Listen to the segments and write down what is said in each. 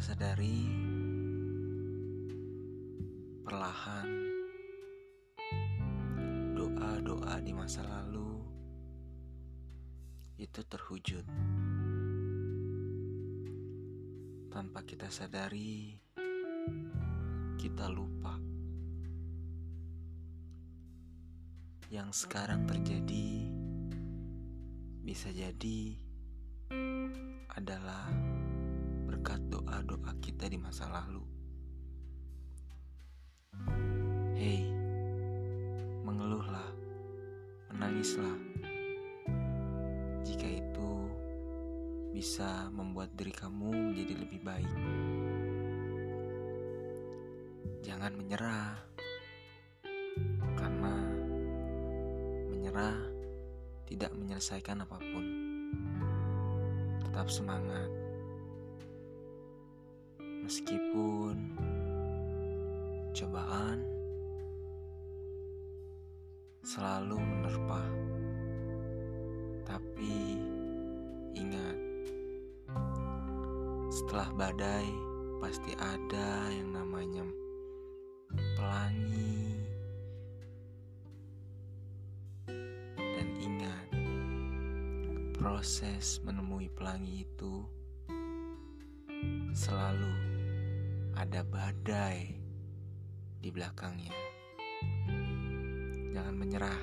sadari perlahan doa-doa di masa lalu itu terwujud. Tanpa kita sadari kita lupa yang sekarang terjadi bisa jadi adalah berkat doa-doa kita di masa lalu. Hei, mengeluhlah, menangislah. Jika itu bisa membuat diri kamu menjadi lebih baik. Jangan menyerah, karena menyerah tidak menyelesaikan apa pun. Tetap semangat Meskipun cobaan selalu menerpa, tapi ingat, setelah badai pasti ada yang namanya pelangi. Dan ingat, proses menemui pelangi itu selalu ada badai di belakangnya. Jangan menyerah,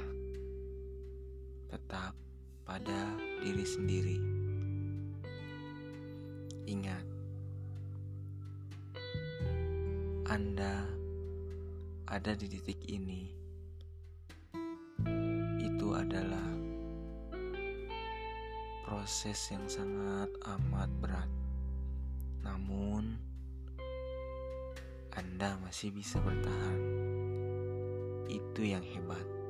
tetap pada diri sendiri. Ingat, Anda ada di titik ini. Itu adalah proses yang sangat amat berat. Namun, anda masih bisa bertahan. Itu yang hebat.